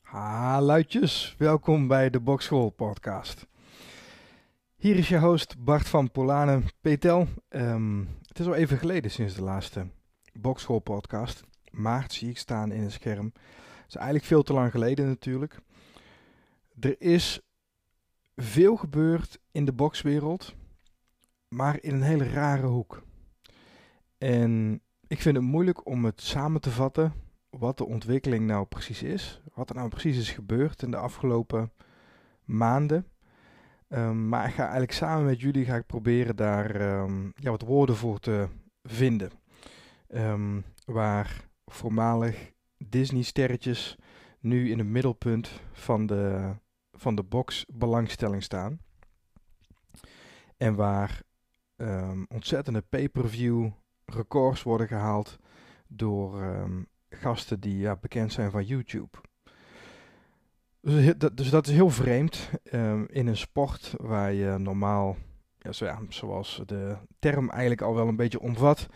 Haluitjes, welkom bij de Bokschool podcast. Hier is je host Bart van Polanen, Petel. Ehm, het is al even geleden sinds de laatste Bokschool podcast. Maart zie ik staan in het scherm. Is eigenlijk veel te lang geleden natuurlijk. Er is veel gebeurd in de bokswereld, maar in een hele rare hoek. En ik vind het moeilijk om het samen te vatten wat de ontwikkeling nou precies is. Wat er nou precies is gebeurd in de afgelopen maanden. Um, maar ik ga eigenlijk samen met jullie ga ik proberen daar um, ja, wat woorden voor te vinden. Um, waar voormalig Disney-sterretjes nu in het middelpunt van de, van de box-belangstelling staan. En waar ontzettende pay-per-view records worden gehaald door gasten die ja, bekend zijn van YouTube. Dus dat, dus dat is heel vreemd um, in een sport waar je normaal, ja, zo, ja, zoals de term eigenlijk al wel een beetje omvat,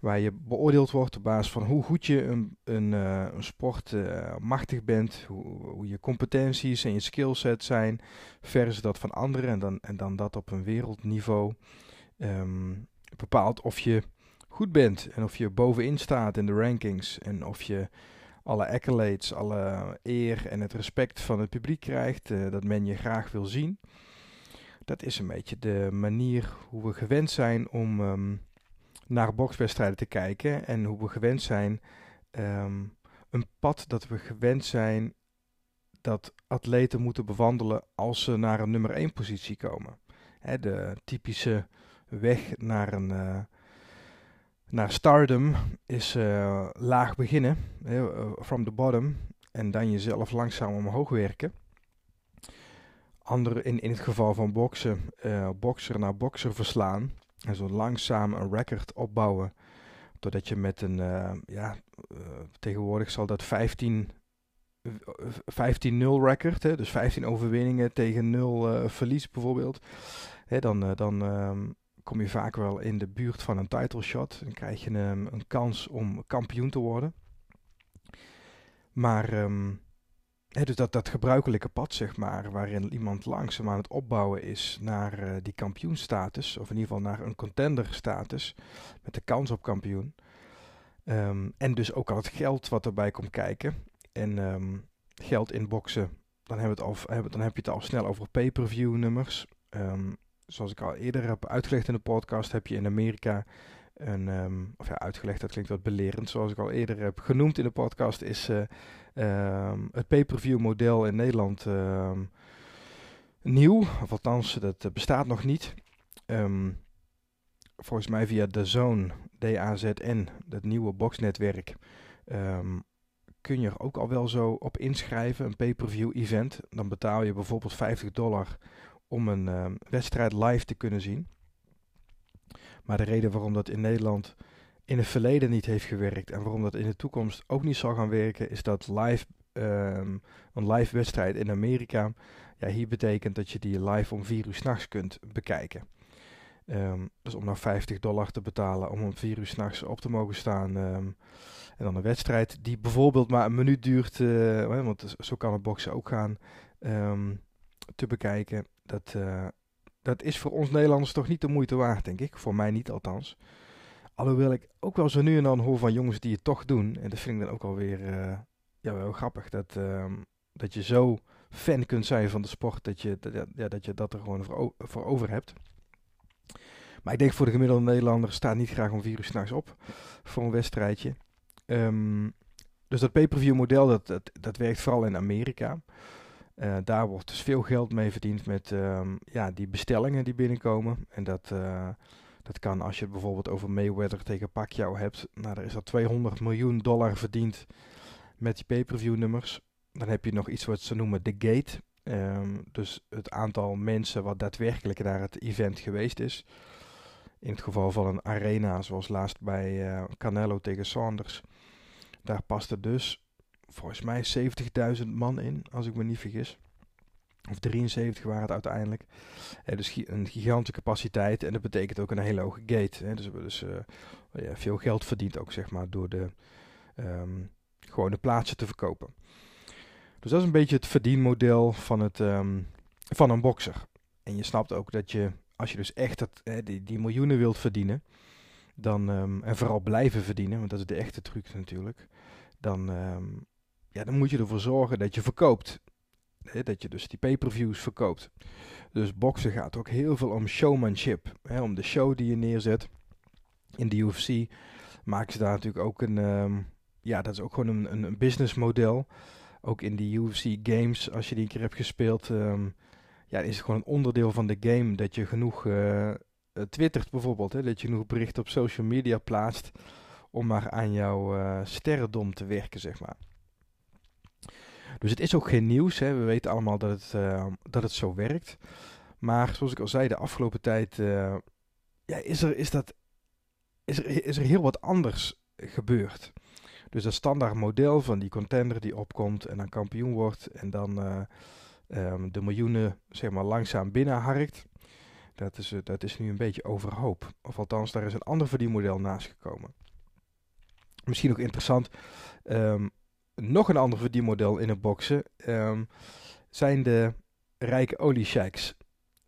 waar je beoordeeld wordt op basis van hoe goed je een, een, uh, een sport uh, machtig bent, hoe, hoe, je competenties en je skillset zijn, versus dat van anderen en dan, en dan dat op een wereldniveau. Um, bepaalt of je goed bent en of je bovenin staat in de rankings en of je alle accolades, alle eer en het respect van het publiek krijgt, uh, dat men je graag wil zien. Dat is een beetje de manier hoe we gewend zijn om um, naar bokswedstrijden te kijken en hoe we gewend zijn, um, een pad dat we gewend zijn dat atleten moeten bewandelen als ze naar een nummer 1 positie komen. Hè, de typische weg naar een, uh, naar stardom is uh, laag beginnen, uh, from the bottom, en dan jezelf langzaam omhoog werken. Andere, in, in het geval van boksen, uh, bokser naar bokser verslaan en zo langzaam een record opbouwen, totdat je met een, ja, tegenwoordig zal dat 15 15-0 record, hè, dus 15 overwinningen tegen 0 verlies bijvoorbeeld. Hè, dan dan um, kom je vaak wel in de buurt van een title shot. Dan krijg je een, kans om kampioen te worden. Maar hè, dus dat, dat gebruikelijke pad, zeg maar, waarin iemand langzaam aan het opbouwen is naar uh, die kampioenstatus, of in ieder geval naar een contenderstatus, met de kans op kampioen. Um, en dus ook al het geld wat erbij komt kijken. En um, geld inboxen, dan, hebben we het al, dan heb je het al snel over pay-per-view nummers. Um, zoals ik al eerder heb uitgelegd in de podcast, heb je in Amerika een, um, of ja, uitgelegd, dat klinkt wat belerend, zoals ik al eerder heb genoemd in de podcast, is uh, um, het pay-per-view model in Nederland um, nieuw, of althans, dat bestaat nog niet. volgens mij via de Zone, DAZN, dat nieuwe boxnetwerk, kun je er ook al wel zo op inschrijven, een pay-per-view event. Dan betaal je bijvoorbeeld 50 dollar om een uh, wedstrijd live te kunnen zien. Maar de reden waarom dat in Nederland in het verleden niet heeft gewerkt en waarom dat in de toekomst ook niet zal gaan werken, is dat live, um, een live wedstrijd in Amerika, ja, hier betekent dat je die live om 4 uur s'nachts kunt bekijken. Um, dus om nou 50 dollar te betalen om om 4 uur s'nachts op te mogen staan. En dan een wedstrijd die bijvoorbeeld maar een minuut duurt, uh, want zo kan het boksen ook gaan, te bekijken. Dat, uh, dat is voor ons Nederlanders toch niet de moeite waard, denk ik. Voor mij niet althans. Alhoewel ik ook wel zo nu en dan hoor van jongens die het toch doen. En dat vind ik dan ook alweer uh, ja, wel grappig. Dat, uh, dat je zo fan kunt zijn van de sport dat je dat, ja, dat, je dat er gewoon voor, voor over hebt. Maar ik denk voor de gemiddelde Nederlander staat niet graag om vier uur op voor een wedstrijdje. Um, dus dat pay-per-view model dat, dat, dat werkt vooral in Amerika. Uh, daar wordt dus veel geld mee verdiend met um, ja, die bestellingen die binnenkomen. En dat, uh, dat kan als je het bijvoorbeeld over Mayweather tegen Pacquiao hebt. Nou, daar is al 200 miljoen dollar verdiend met die pay-per-view nummers. Dan heb je nog iets wat ze noemen de gate. Um, dus het aantal mensen wat daadwerkelijk naar het event geweest is. In het geval van een arena, zoals laatst bij uh, Canelo tegen Saunders. Daar past er dus volgens mij 70.000 man in, als ik me niet vergis. Of 73 waren het uiteindelijk. Uh, dus een gigantische capaciteit. En dat betekent ook een hele hoge gate. Hè. Dus we dus ja, veel geld verdient ook, zeg maar, door de, um, gewoon de plaatsen te verkopen. Dus dat is een beetje het verdienmodel van, het, um, van een bokser. En je snapt ook dat je, als je dus echt dat, die, die miljoenen wilt verdienen, dan, um, en vooral blijven verdienen, want dat is de echte truc natuurlijk, dan, ja, dan moet je ervoor zorgen dat je verkoopt. Dat je dus die pay-per-views verkoopt. Dus boksen gaat ook heel veel om showmanship. Om de show die je neerzet. In de UFC maken ze daar natuurlijk ook een, um, ja, dat is ook gewoon een, een, businessmodel. Ook in die UFC games, als je die een keer hebt gespeeld, ja, is het gewoon een onderdeel van de game dat je genoeg uh, twittert bijvoorbeeld. Hè, dat je genoeg berichten op social media plaatst om maar aan jouw uh, sterrendom te werken, zeg maar. Dus het is ook geen nieuws. Hè. We weten allemaal dat het, uh, dat het zo werkt. Maar zoals ik al zei, de afgelopen tijd ja, is, er, is, dat, is, er, is er heel wat anders gebeurd. Dus dat standaard model van die contender die opkomt en dan kampioen wordt en dan um, de miljoenen zeg maar, langzaam binnenharkt. Dat is, uh, dat is nu een beetje overhoop. Of althans, daar is een ander verdienmodel naast gekomen. Misschien ook interessant. Um, nog een ander verdienmodel in het boksen um, zijn de rijke oliesheiks.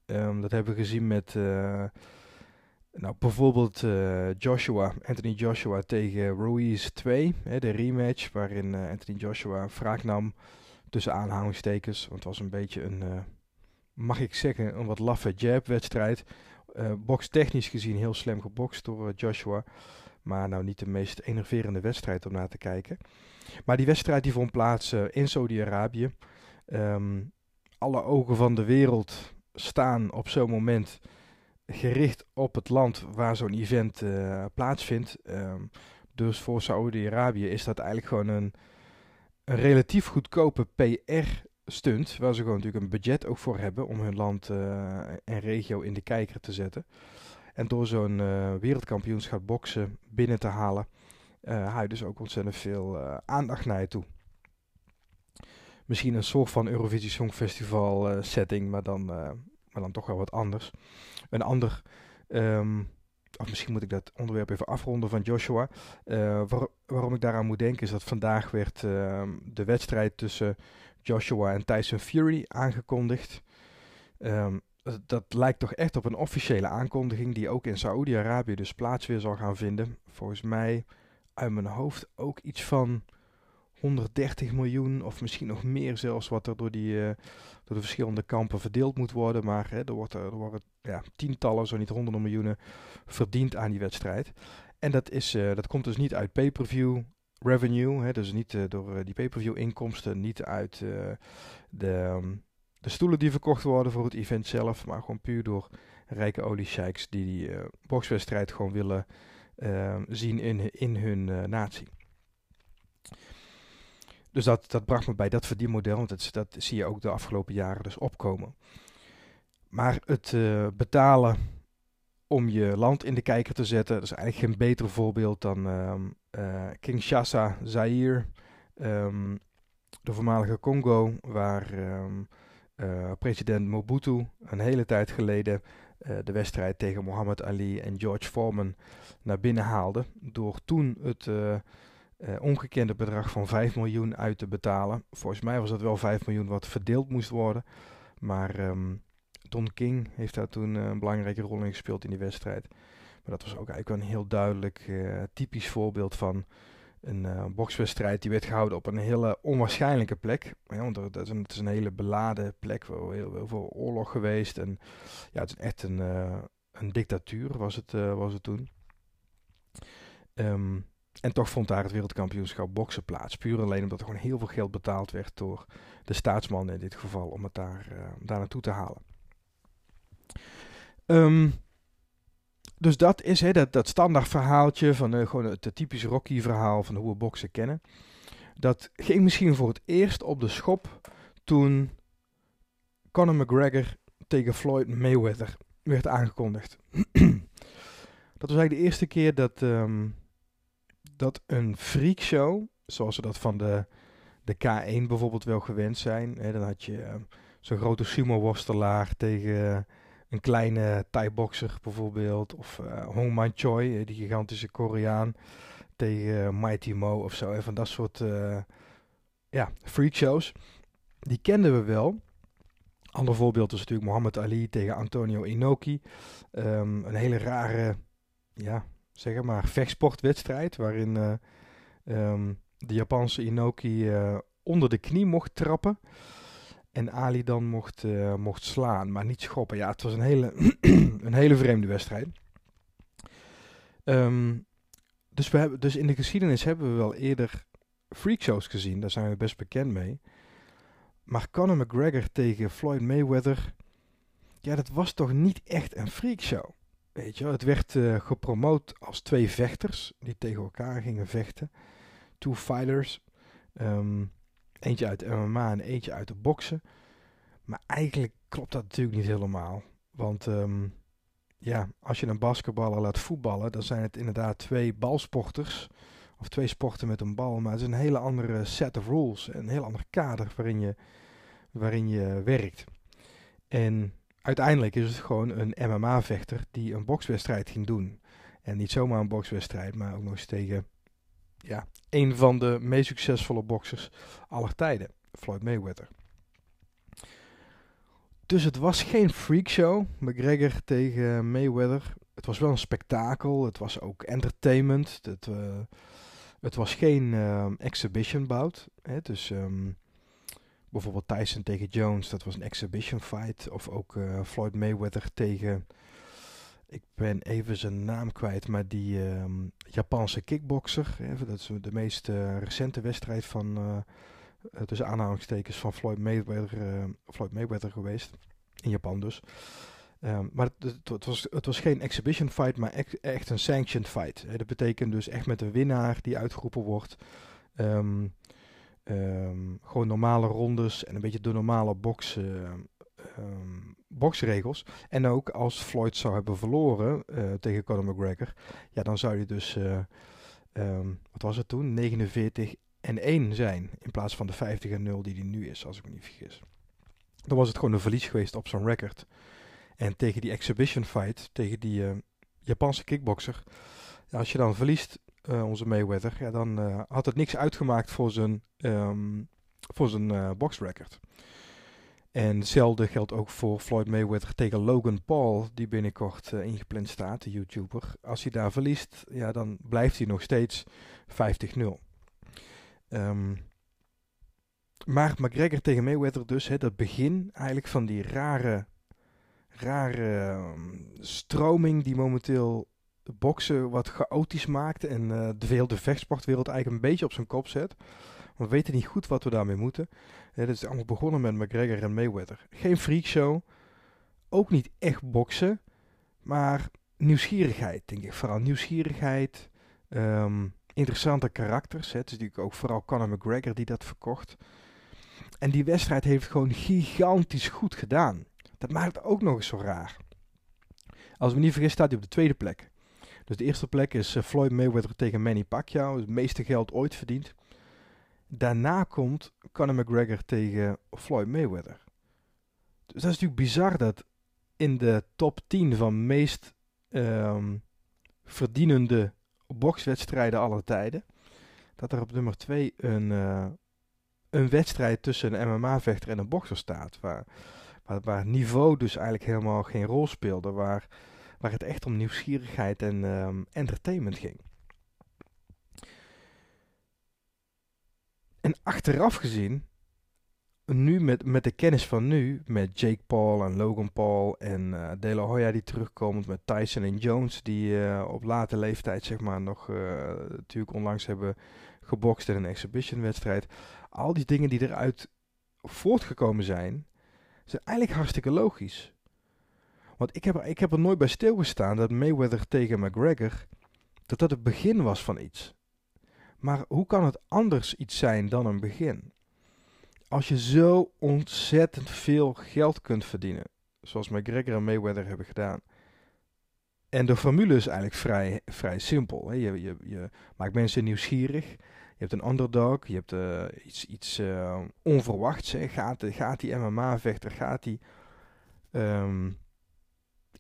dat hebben we gezien met uh, nou, bijvoorbeeld uh, Joshua, Anthony Joshua tegen Ruiz 2. Hè, de rematch waarin Anthony Joshua wraak nam tussen aanhalingstekens. Want het was een beetje een, mag ik zeggen, een wat laffe jab-wedstrijd. Uh, technisch gezien heel slim gebokst door Joshua. Maar nou niet de meest enerverende wedstrijd om naar te kijken. Maar die wedstrijd die vond plaats in Saudi-Arabië. Um, alle ogen van de wereld staan op zo'n moment gericht op het land waar zo'n event plaatsvindt. Um, dus voor Saudi-Arabië is dat eigenlijk gewoon een een relatief goedkope PR-stunt, waar ze gewoon natuurlijk een budget ook voor hebben om hun land uh, en regio in de kijker te zetten. En door zo'n uh, wereldkampioenschap boksen binnen te halen, uh, haal je dus ook ontzettend veel aandacht naar je toe. Misschien een soort van Eurovisie Songfestival setting, maar dan, maar dan toch wel wat anders. Een ander um, of misschien moet ik dat onderwerp even afronden van Joshua. Uh, waarom ik daaraan moet denken is dat vandaag werd uh, de wedstrijd tussen Joshua en Tyson Fury aangekondigd. Um, dat lijkt toch echt op een officiële aankondiging die ook in Saoedi-Arabië dus plaats weer zal gaan vinden. Volgens mij uit mijn hoofd ook iets van 130 miljoen of misschien nog meer zelfs wat er door, die, uh, door de verschillende kampen verdeeld moet worden. Maar hè, er, wordt, er worden ja, tientallen, zo niet honderden miljoenen verdiend aan die wedstrijd. En dat, is, uh, dat komt dus niet uit pay-per-view revenue, hè, dus niet uh, door die pay-per-view inkomsten, niet uit de, um, de stoelen die verkocht worden voor het event zelf, maar gewoon puur door rijke oliesheiks die die bokswedstrijd gewoon willen ehm, zien in, in hun natie. Dus dat, dat bracht me bij dat verdienmodel, want dat, dat zie je ook de afgelopen jaren dus opkomen. Maar het uh, betalen om je land in de kijker te zetten, dat is eigenlijk geen beter voorbeeld dan um, uh, Kinshasa, Zaire, um, de voormalige Congo, waar president Mobutu een hele tijd geleden de wedstrijd tegen Muhammad Ali en George Foreman naar binnen haalde. Door toen het uh, ongekende bedrag van 5 miljoen uit te betalen. Volgens mij was dat wel 5 miljoen wat verdeeld moest worden. Maar um, Don King heeft daar toen een belangrijke rol in gespeeld in die wedstrijd. Maar dat was ook eigenlijk wel een heel duidelijk typisch voorbeeld van een uh, bokswedstrijd die werd gehouden op een hele onwaarschijnlijke plek. Ja, is een, het is een hele beladen plek, waar heel, heel, veel oorlog geweest. En ja, het is echt een, een dictatuur was het, was het toen. Um, en toch vond daar het wereldkampioenschap boksen plaats. Puur alleen omdat er gewoon heel veel geld betaald werd door de staatsman in dit geval om het daar, daar naartoe te halen. Um, dus dat is hè, dat, dat standaard verhaaltje van uh, gewoon het, het typische Rocky verhaal van hoe we boksen kennen. Dat ging misschien voor het eerst op de schop toen Conor McGregor tegen Floyd Mayweather werd aangekondigd. dat was eigenlijk de eerste keer dat, um, dat een freakshow, zoals we dat van de, de K1 bijvoorbeeld wel gewend zijn. Dan had je uh, zo'n grote sumo-worstelaar tegen een kleine Thai-boxer bijvoorbeeld. Of uh, Hong Man Choi, die gigantische Koreaan, tegen Mighty Mo of zo. En van dat soort ja, freak shows. Die kenden we wel. Ander voorbeeld is natuurlijk Muhammad Ali tegen Antonio Inoki. Um, een hele rare, ja, zeg maar, vechtsportwedstrijd. Waarin uh, um, de Japanse Inoki uh, onder de knie mocht trappen. En Ali dan mocht, uh, mocht slaan, maar niet schoppen. Ja, het was een hele, een hele vreemde wedstrijd. Um, dus, we hebben, dus in de geschiedenis hebben we wel eerder freakshows gezien. Daar zijn we best bekend mee. Maar Conor McGregor tegen Floyd Mayweather, ja, dat was toch niet echt een freakshow. Weet je, het werd uh, gepromoot als twee vechters die tegen elkaar gingen vechten. Two fighters. Um, eentje uit MMA en eentje uit de boksen. Maar eigenlijk klopt dat natuurlijk niet helemaal. Want um, ja, als je een basketballer laat voetballen, dan zijn het inderdaad twee balsporters. Of twee sporten met een bal. Maar het is een hele andere set of rules. Een heel ander kader waarin je waarin je werkt. En uiteindelijk is het gewoon een MMA-vechter die een bokswedstrijd ging doen. En niet zomaar een bokswedstrijd, maar ook nog eens tegen ja, een van de meest succesvolle boxers aller tijden, Floyd Mayweather. Dus het was geen freakshow, McGregor tegen Mayweather. Het was wel een spektakel, het was ook entertainment. Het, uh, het was geen uh, exhibition bout. Hè, dus um, bijvoorbeeld Tyson tegen Jones, dat was een exhibition fight. Of ook uh, Floyd Mayweather tegen, ik ben even zijn naam kwijt, maar die um, Japanse kickboxer. Dat is de meest uh, recente wedstrijd van, uh, tussen aanhalingstekens, van Floyd Mayweather, Floyd Mayweather geweest. In Japan dus. Um, maar het, was, het was geen exhibition fight, maar echt, echt een sanctioned fight. Dat betekent dus echt met een winnaar die uitgeroepen wordt. Um, gewoon normale rondes en een beetje de normale um, boxregels. En ook als Floyd zou hebben verloren uh, tegen Conor McGregor, ja, dan zou hij dus, uh, um, wat was het toen, 49 en 1 zijn in plaats van de 50 en 0 die hij nu is, als ik me niet vergis. Dan was het gewoon een verlies geweest op zo'n record. En tegen die exhibition fight, tegen die Japanse kickboxer, als je dan verliest onze Mayweather, ja, dan had het niks uitgemaakt voor zijn, um, voor zijn boxrecord. En hetzelfde geldt ook voor Floyd Mayweather tegen Logan Paul, die binnenkort ingepland staat, de YouTuber. Als hij daar verliest, ja, dan blijft hij nog steeds 50-0. Um, ehm, maar McGregor tegen Mayweather dus, hè, dat begin eigenlijk van die rare, rare um, stroming die momenteel boksen wat chaotisch maakt en uh, de veel de vechtsportwereld eigenlijk een beetje op zijn kop zet. We weten niet goed wat we daarmee moeten. Het is allemaal begonnen met McGregor en Mayweather. Geen freakshow, ook niet echt boksen, maar nieuwsgierigheid, denk ik. Vooral nieuwsgierigheid, um, interessante karakters. Het is natuurlijk ook vooral Conor McGregor die dat verkocht. En die wedstrijd heeft gewoon gigantisch goed gedaan. Dat maakt het ook nog eens zo raar. Als me niet vergis staat hij op de tweede plek. Dus de eerste plek is uh, Floyd Mayweather tegen Manny Pacquiao. Het meeste geld ooit verdiend. Daarna komt Conor McGregor tegen Floyd Mayweather. Dus dat is natuurlijk bizar dat in de top 10 van meest um, verdienende bokswedstrijden aller tijden, dat er op nummer 2 een, uh, een wedstrijd tussen een MMA-vechter en een bokser staat. Waar, waar, waar niveau dus eigenlijk helemaal geen rol speelde. Waar waar het echt om nieuwsgierigheid en um, entertainment ging. En achteraf gezien, nu met, met de kennis van nu, met Jake Paul en Logan Paul en uh, De La Hoya die terugkomt, met Tyson en Jones die uh, op late leeftijd zeg maar nog uh, natuurlijk onlangs hebben gebokst in een exhibition wedstrijd. Al die dingen die eruit voortgekomen zijn, zijn eigenlijk hartstikke logisch. Want ik heb, ik heb er nooit bij stilgestaan dat Mayweather tegen McGregor, dat dat het begin was van iets. Maar hoe kan het anders iets zijn dan een begin? Als je zo ontzettend veel geld kunt verdienen, zoals McGregor en Mayweather hebben gedaan. En de formule is eigenlijk vrij, vrij simpel. Hè? Je, je, je maakt mensen nieuwsgierig. Je hebt een underdog, je hebt uh, iets, iets uh, onverwachts. Hè. Gaat, gaat die MMA-vechter, gaat die um,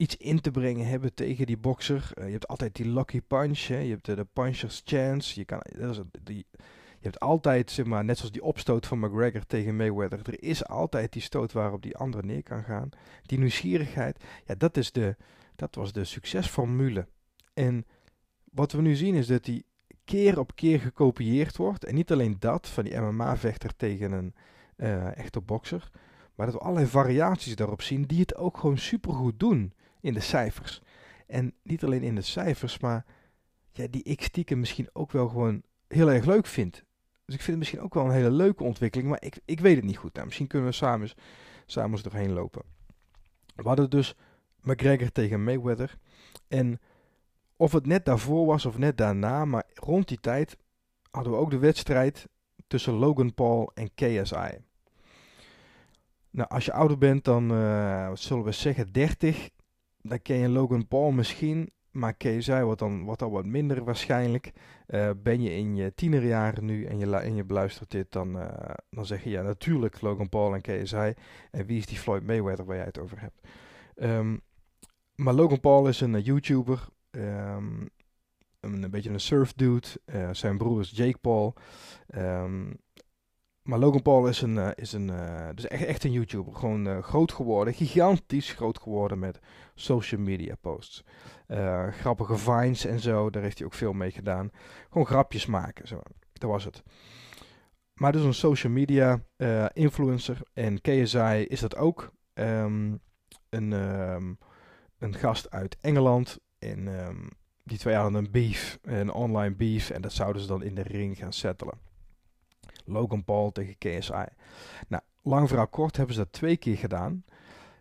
iets in te brengen hebben tegen die bokser? Uh, je hebt altijd die lucky punch, hè. je hebt de puncher's chance. Je, kan, dat is, je hebt altijd, zeg maar, net zoals die opstoot van McGregor tegen Mayweather. Er is altijd die stoot waarop die andere neer kan gaan. Die nieuwsgierigheid, ja, dat, is de, dat was de succesformule. En wat we nu zien is dat die keer op keer gekopieerd wordt. En niet alleen dat, van die MMA-vechter tegen een uh, echte bokser. Maar dat we allerlei variaties daarop zien die het ook gewoon supergoed doen in de cijfers. En niet alleen in de cijfers, maar die ik stiekem misschien ook wel gewoon heel erg leuk vind. Dus ik vind het misschien ook wel een hele leuke ontwikkeling, maar ik, ik weet het niet goed. Nou, misschien kunnen we samen, samen eens doorheen lopen. We hadden dus McGregor tegen Mayweather. En of het net daarvoor was of net daarna, maar rond die tijd hadden we ook de wedstrijd tussen Logan Paul en KSI. Nou, als je ouder bent dan, uh, zullen we zeggen, 30, dan ken je Logan Paul misschien, maar KSI wordt dan, wordt al wat minder waarschijnlijk. Uh, ben je in je tienerjaren nu en je, en je beluistert dit, dan, uh, dan zeg je ja, natuurlijk Logan Paul en KSI. En wie is die Floyd Mayweather waar jij het over hebt? Um, maar Logan Paul is een YouTuber, Um, een, beetje een surf dude. Zijn broer is Jake Paul. Um, maar Logan Paul is een, uh, is een uh, dus echt, echt een YouTuber. Gewoon groot geworden, gigantisch groot geworden met social media posts. grappige vines en zo, daar heeft hij ook veel mee gedaan. Gewoon grapjes maken, zo. Dat was het. Maar dus een social media influencer. En KSI is dat ook. Um, een, een gast uit Engeland. En um, die twee hadden een beef, een online beef. En dat zouden ze dan in de ring gaan settelen. Logan Paul tegen KSI. Nou, lang verhaal kort hebben ze dat twee keer gedaan.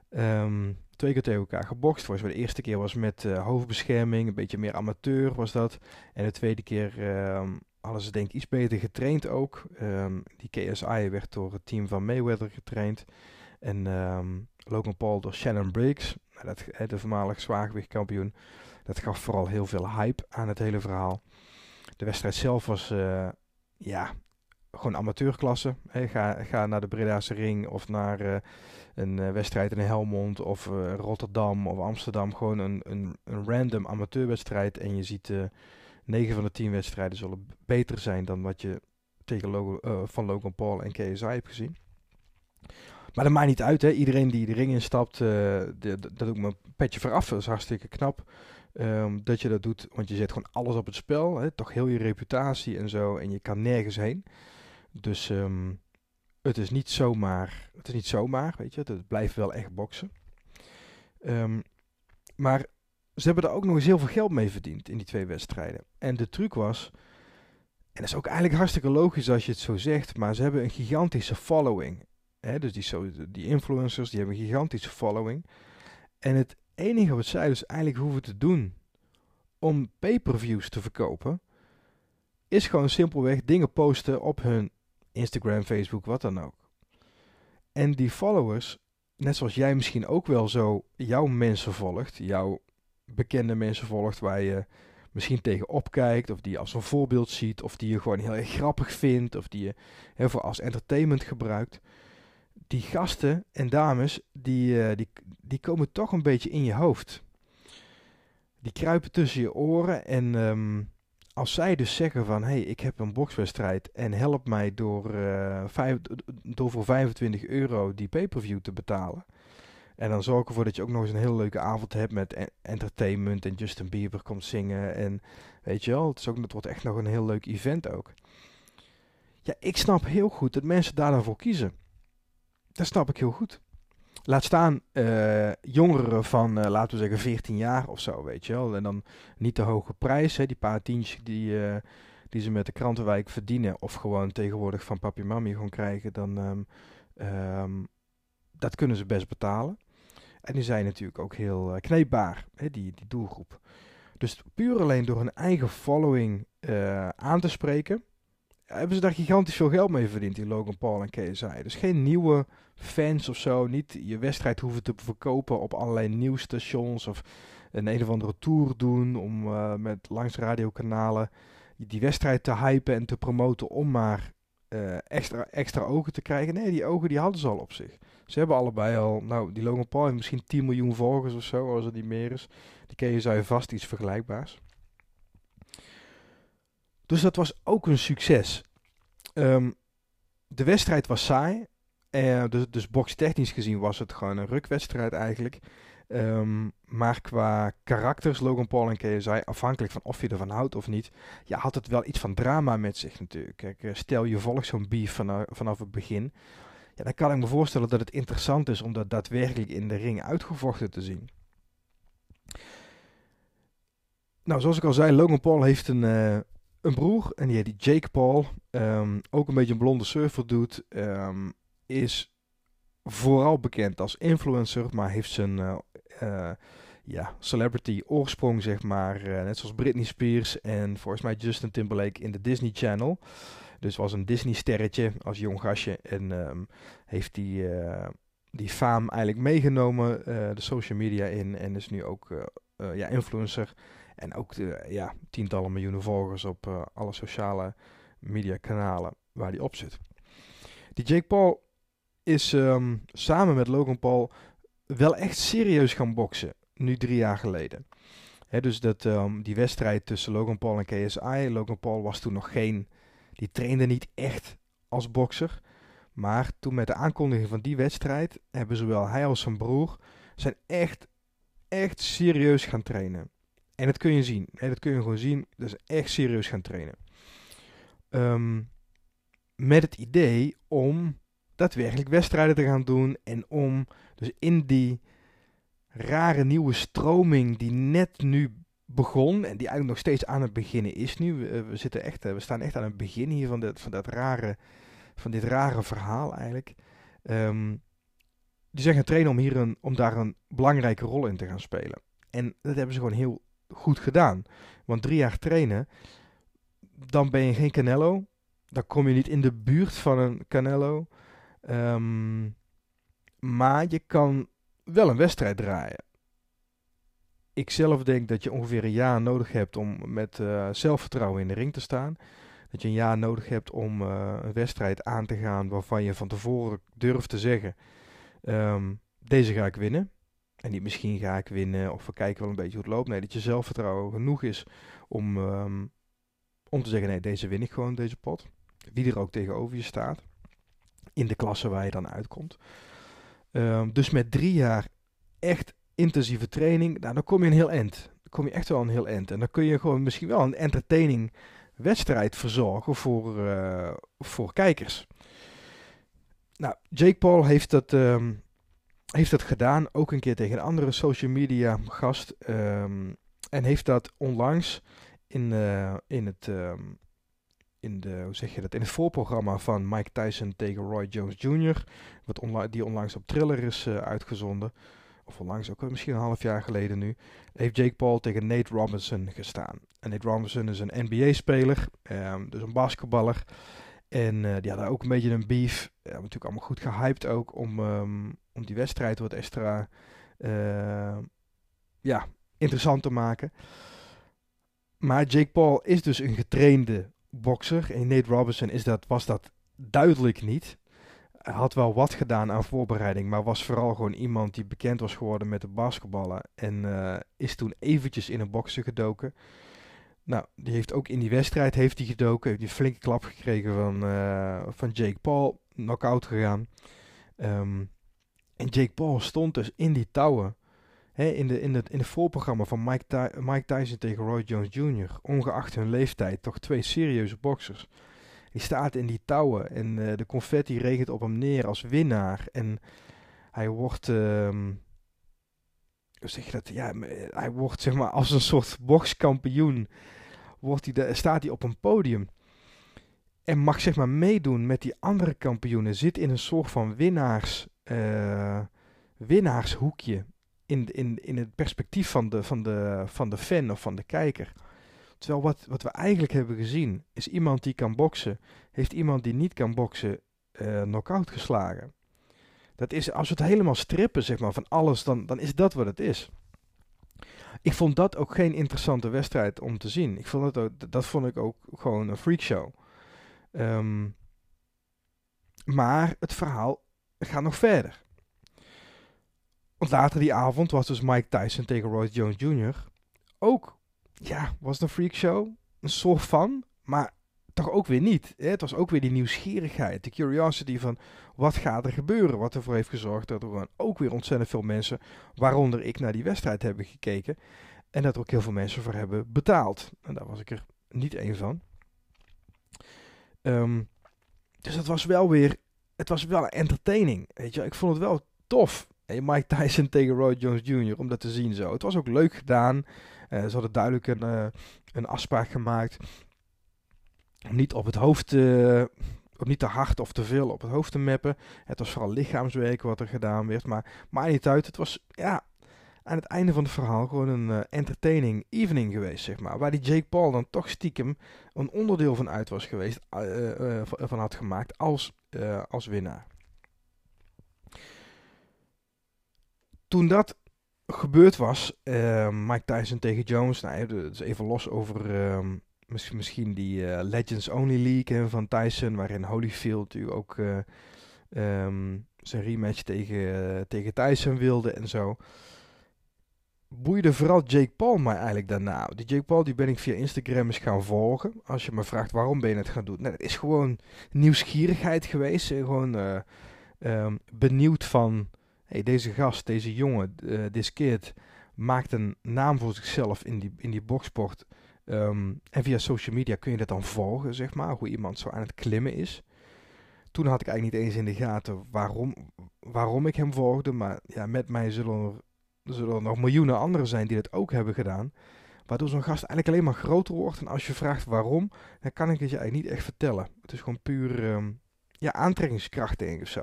Um, twee keer tegen elkaar gebokst. Voor de eerste keer was met uh, hoofdbescherming, een beetje meer amateur was dat. En de tweede keer um, hadden ze denk ik iets beter getraind ook. Um, die KSI werd door het team van Mayweather getraind. En Logan Paul door Shannon Briggs, nou, dat, de voormalig zwaargewichtkampioen. Dat gaf vooral heel veel hype aan het hele verhaal. De wedstrijd zelf was, uh, ja, gewoon amateurklasse. Ga, ga naar de Breda's ring of naar uh, een uh, wedstrijd in Helmond of Rotterdam of Amsterdam. Gewoon een, een, een random amateurwedstrijd. En je ziet 9 van de 10 wedstrijden zullen beter zijn dan wat je tegen van Logan Paul en KSI hebt gezien. Maar dat maakt niet uit, hè. Iedereen die de ring instapt, dat doe ik mijn petje vooraf. Dat is hartstikke knap. Um, dat je dat doet, want je zet gewoon alles op het spel. Hè, toch heel je reputatie en zo. En je kan nergens heen. Dus um, het is niet zomaar. Het is niet zomaar, weet je. Het blijft wel echt boksen. Um, maar ze hebben er ook nog eens heel veel geld mee verdiend in die twee wedstrijden. En de truc was. En dat is ook eigenlijk hartstikke logisch als je het zo zegt. Maar ze hebben een gigantische following. Hè, dus die, die influencers die hebben een gigantische following. En het enige wat zij dus eigenlijk hoeven te doen om pay-per-views te verkopen, is gewoon simpelweg dingen posten op hun Instagram, Facebook, wat dan ook. En die followers, net zoals jij misschien ook wel zo jouw mensen volgt, jouw bekende mensen volgt waar je misschien tegen opkijkt, of die je als een voorbeeld ziet, of die je gewoon heel erg grappig vindt, of die je heel als entertainment gebruikt die gasten en dames, die, uh, die, die komen toch een beetje in je hoofd. Die kruipen tussen je oren en um, als zij dus zeggen van, hé, hey, ik heb een bokswedstrijd en help mij door, vijf, door voor 25 euro die pay-per-view te betalen. En dan zorg ik ervoor dat je ook nog eens een hele leuke avond hebt met entertainment en Justin Bieber komt zingen. En weet je wel, het, is ook, het wordt echt nog een heel leuk event ook. Ja, ik snap heel goed dat mensen daar dan voor kiezen. Dat snap ik heel goed. Laat staan uh, jongeren van, uh, laten we zeggen, 14 jaar of zo, weet je wel. En dan niet de hoge prijs, hè, die paar tientjes die, uh, die ze met de krantenwijk verdienen. Of gewoon tegenwoordig van papi mami gewoon krijgen. Dan, um, um, dat kunnen ze best betalen. En die zijn natuurlijk ook heel kneepbaar, hè, die, die doelgroep. Dus puur alleen door hun eigen following aan te spreken, hebben ze daar gigantisch veel geld mee verdiend, die Logan Paul en KSI. Dus geen nieuwe fans of zo. Niet je wedstrijd hoeven te verkopen op allerlei nieuwsstations of een een of andere tour doen om uh, met langs radiokanalen die wedstrijd te hypen en te promoten om maar eh, extra, extra ogen te krijgen. Nee, die ogen die hadden ze al op zich. Ze hebben allebei al, nou, die Logan Paul heeft misschien 10 miljoen volgers of zo, als het niet meer is. Die je vast iets vergelijkbaars. Dus dat was ook een succes. Ehm, de wedstrijd was saai. Uh, dus, dus bokstechnisch gezien was het gewoon een rukwedstrijd eigenlijk. Um, maar qua karakters, Logan Paul en KSI, afhankelijk van of je ervan houdt of niet, ja, had het wel iets van drama met zich natuurlijk. Kijk, eh, stel je volgt zo'n beef vanaf, vanaf het begin, ja, dan kan ik me voorstellen dat het interessant is om dat daadwerkelijk in de ring uitgevochten te zien. Nou, zoals ik al zei, Logan Paul heeft een, uh, een broer en die heet Jake Paul. Um, ook een beetje een blonde surfer doet. Um, is vooral bekend als influencer, maar heeft zijn uh, uh, ja, celebrity oorsprong, zeg maar. Uh, net zoals Britney Spears en volgens mij Justin Timberlake in de Disney Channel. Dus was een Disney-sterretje als jong gastje. En um, heeft die, die faam eigenlijk meegenomen de social media in. En is nu ook ja, influencer. En ook de, ja, tientallen miljoenen volgers op alle sociale media kanalen waar hij op zit. Die Jake Paul is um, samen met Logan Paul wel echt serieus gaan boksen. Nu drie jaar geleden. Dus dat, um, die wedstrijd tussen Logan Paul en KSI. Logan Paul was toen nog geen. Die trainde niet echt als bokser. Maar toen met de aankondiging van die wedstrijd. hebben zowel hij als zijn broer. zijn echt, echt serieus gaan trainen. En dat kun je zien. He, dat kun je gewoon zien. Ze echt serieus gaan trainen. Um, met het idee om daadwerkelijk wedstrijden te gaan doen. En om dus in die rare nieuwe stroming die net nu begon. En die eigenlijk nog steeds aan het beginnen is nu. We, we zitten echt, we staan echt aan het begin hier van, dit, van, dat rare, van dit rare verhaal eigenlijk. Um, die zijn gaan trainen om, hier een, om daar een belangrijke rol in te gaan spelen. En dat hebben ze gewoon heel goed gedaan. Want drie jaar trainen, dan ben je geen Canelo. Dan kom je niet in de buurt van een Canelo. Um, maar je kan wel een wedstrijd draaien. Ik zelf denk dat je ongeveer een jaar nodig hebt om met uh, zelfvertrouwen in de ring te staan. Dat je een jaar nodig hebt om uh, een wedstrijd aan te gaan waarvan je van tevoren durft te zeggen: um, deze ga ik winnen. En niet misschien ga ik winnen of we kijken wel een beetje hoe het loopt. Nee, dat je zelfvertrouwen genoeg is om, um, om te zeggen: nee, deze win ik gewoon, deze pot. Wie er ook tegenover je staat in de klasse waar je dan uitkomt. Um, dus met drie jaar echt intensieve training, nou, dan kom je een heel eind. Dan kom je echt wel een heel eind. En dan kun je gewoon misschien wel een entertaining wedstrijd verzorgen voor, uh, voor kijkers. Nou, Jake Paul heeft dat, um, heeft dat gedaan, ook een keer tegen een andere social media gast. Um, en heeft dat onlangs in, uh, in het in, de, hoe zeg je dat, in het voorprogramma van Mike Tyson tegen Roy Jones Jr., wat die onlangs op Thriller is uh, uitgezonden, of onlangs ook misschien een half jaar geleden nu, heeft Jake Paul tegen Nate Robinson gestaan. En Nate Robinson is een NBA-speler, um, dus een basketballer. En uh, die hadden ook een beetje een beef. Ja, natuurlijk allemaal goed gehyped ook om, om die wedstrijd wat extra uh, ja, interessant te maken. Maar Jake Paul is dus een getrainde bokser. En Nate Robinson is dat, was dat duidelijk niet. Hij had wel wat gedaan aan voorbereiding, maar was vooral gewoon iemand die bekend was geworden met de basketballen. En uh, is toen eventjes in een boksen gedoken. Nou, die heeft ook in die wedstrijd heeft hij gedoken. Heeft een flinke klap gekregen van, uh, van Jake Paul. Knockout gegaan. Um, en Jake Paul stond dus in die touwen in, de, in, het, in het voorprogramma van Mike, Mike Tyson tegen Roy Jones Jr., ongeacht hun leeftijd, toch twee serieuze boxers. Die staat in die touwen en uh, de confetti regent op hem neer als winnaar. En hij wordt, um, hoe zeg je dat? Ja, hij wordt zeg maar als een soort bokskampioen, wordt hij de, staat hij op een podium. En mag zeg maar meedoen met die andere kampioenen. Zit in een soort van winnaars, uh, winnaarshoekje in, in, in het perspectief van de, van, de, van de fan of van de kijker. Terwijl wat, wat we eigenlijk hebben gezien, is iemand die kan boksen, heeft iemand die niet kan boksen uh, knock-out geslagen. Dat is, als we het helemaal strippen zeg maar, van alles, dan, dan is dat wat het is. ik vond dat ook geen interessante wedstrijd om te zien. Ik vond dat, ook, dat vond ik ook gewoon een freakshow. Um, maar het verhaal gaat nog verder. Want later die avond was dus Mike Tyson tegen Roy Jones Jr. Ook, ja, was het een freakshow. Een soort van, maar toch ook weer niet. Hè? Het was ook weer die nieuwsgierigheid, de curiosity van wat gaat er gebeuren. Wat ervoor heeft gezorgd dat er ook weer ontzettend veel mensen, waaronder ik, naar die wedstrijd hebben gekeken. En dat er ook heel veel mensen voor hebben betaald. En daar was ik er niet één van. Um, dus dat was wel weer, het was wel entertaining. Weet je, ik vond het wel tof. Mike Tyson tegen Roy Jones Jr. om dat te zien zo. Het was ook leuk gedaan. Uh, ze hadden duidelijk een, uh, een afspraak gemaakt. Niet op het hoofd, uh, niet te hard of te veel op het hoofd te mappen. Het was vooral lichaamswerk wat er gedaan werd. Maar maakt niet uit. Het was ja, aan het einde van het verhaal gewoon een uh, entertaining evening geweest, zeg maar. Waar die Jake Paul dan toch stiekem een onderdeel van uit was geweest, van had gemaakt als, als winnaar. Toen dat gebeurd was, Mike Tyson tegen Jones, nou, dus even los over ehm, misschien, die Legends Only League van Tyson, waarin Holyfield natuurlijk ook um, zijn rematch tegen, tegen Tyson wilde en zo boeide vooral Jake Paul mij eigenlijk daarna. Die Jake Paul die ben ik via Instagram eens gaan volgen. Als je me vraagt waarom ben je het gaan doen. Nou, dat is gewoon nieuwsgierigheid geweest. Gewoon uh, um, benieuwd van... Hey, deze gast, deze jongen, uh, this kid... maakt een naam voor zichzelf in die, in die boksport. Um, en via social media kun je dat dan volgen, zeg maar. Hoe iemand zo aan het klimmen is. Toen had ik eigenlijk niet eens in de gaten waarom, waarom ik hem volgde. Maar ja, met mij zullen er er zullen nog miljoenen anderen zijn die dat ook hebben gedaan. Waardoor zo'n gast eigenlijk alleen maar groter wordt. En als je vraagt waarom, dan kan ik het je eigenlijk niet echt vertellen. Het is gewoon puur um, ja, aantrekkingskracht, denk ik of zo.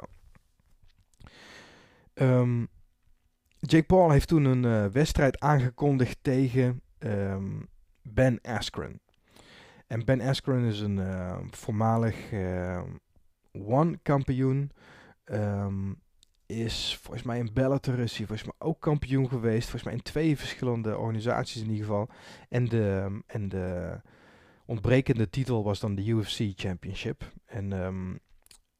Um, Jake Paul heeft toen een uh, wedstrijd aangekondigd tegen um, Ben Askren. En Ben Askren is een voormalig One-kampioen. Is volgens mij in hij volgens mij ook kampioen geweest. Volgens mij in twee verschillende organisaties in ieder geval. En de, en de ontbrekende titel was dan de UFC Championship. En um,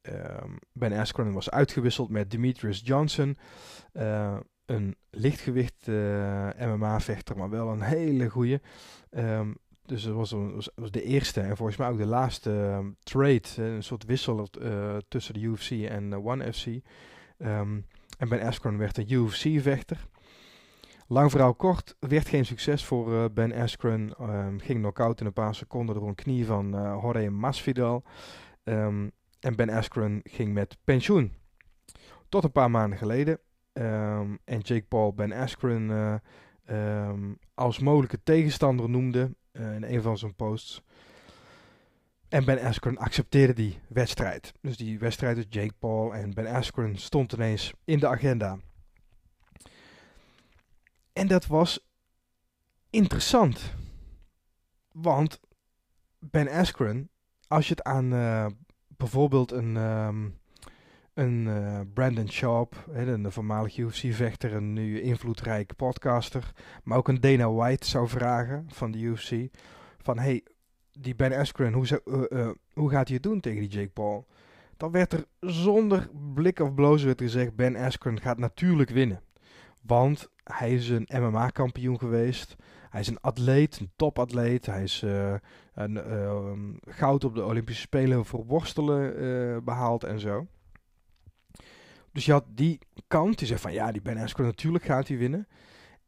um, Ben Askren was uitgewisseld met Demetrius Johnson. Uh, een lichtgewicht uh, MMA-vechter, maar wel een hele goede. Um, dus het was, was, de eerste en volgens mij ook de laatste trade. Een soort wissel uh, tussen de UFC en One FC. Um, en Ben Askren werd een UFC-vechter. Lang verhaal kort, werd geen succes voor uh, Ben Askren. Um, ging knock-out in een paar seconden door een knie van uh, Jorge Masvidal. Um, en Ben Askren ging met pensioen. Tot een paar maanden geleden. en Jake Paul Ben Askren uh, als mogelijke tegenstander noemde in een van zijn posts. En Ben Askren accepteerde die wedstrijd. Dus die wedstrijd tussen Jake Paul en Ben Askren stond ineens in de agenda. En dat was interessant. Want Ben Askren, als je het aan uh, bijvoorbeeld een, um, een uh, Brandon Sharp, hè, een voormalig UFC-vechter, een nu invloedrijke podcaster, maar ook een Dana White zou vragen van de UFC, van hey, die Ben Askren, hoe, uh, uh, hoe gaat hij het doen tegen die Jake Paul? Dan werd er zonder blik of bloos werd gezegd, Ben Askren gaat natuurlijk winnen. Want hij is een MMA-kampioen geweest. Hij is een atleet, een topatleet. Hij is uh, een, goud op de Olympische Spelen voor worstelen behaald en zo. Dus je had die kant die zegt van ja, die Ben Askren natuurlijk gaat hij winnen.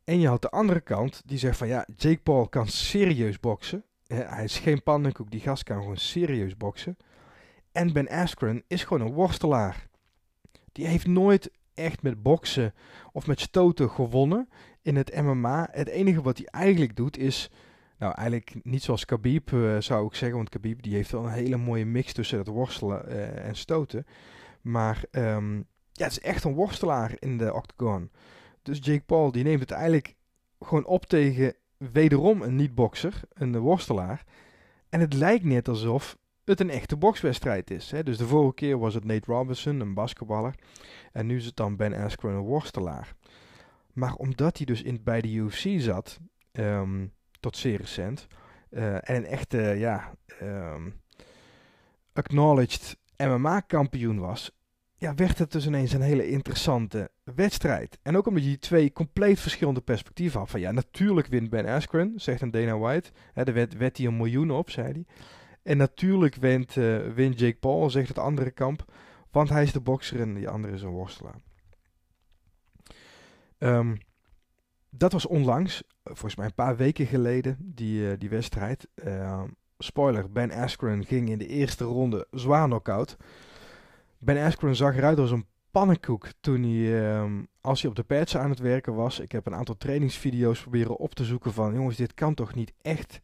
En je had de andere kant die zegt van ja, Jake Paul kan serieus boksen hij is geen pannenkoek, die gast kan gewoon serieus boksen. En Ben Askren is gewoon een worstelaar. Die heeft nooit echt met boksen of met stoten gewonnen in het MMA. Het enige wat hij eigenlijk doet is, nou eigenlijk niet zoals Khabib uh, zou ik zeggen, want Khabib die heeft wel een hele mooie mix tussen het worstelen uh, en stoten. Maar um, ja, het is echt een worstelaar in de octagon. Dus Jake Paul die neemt het eigenlijk gewoon op tegen wederom een niet-bokser, een worstelaar. En het lijkt net alsof het een echte bokswedstrijd is. Hè? Dus de vorige keer was het Nate Robinson, een basketballer. En nu is het dan Ben Askren, een worstelaar. Maar omdat hij dus in, bij de UFC zat, ehm, tot zeer recent, eh, en een echte, ja, um, acknowledged MMA-kampioen was, ja, werd het dus ineens een hele interessante wedstrijd. En ook omdat je die twee compleet verschillende perspectieven had. Van ja, natuurlijk wint Ben Askren, zegt een Dana White. Hè, er werd, werd hij een miljoen op, zei hij. En natuurlijk wint, uh, wint Jake Paul, zegt het andere kamp. Want hij is de bokser en die andere is een worstelaar. Um, dat was onlangs, volgens mij een paar weken geleden, die, uh, die wedstrijd. Uh, spoiler, Ben Askren ging in de eerste ronde zwaar knock-out. Ben Askren zag eruit als een pannenkoek toen hij, um, als hij op de pads aan het werken was. Ik heb een aantal trainingsvideo's proberen op te zoeken van, jongens, dit kan toch niet echt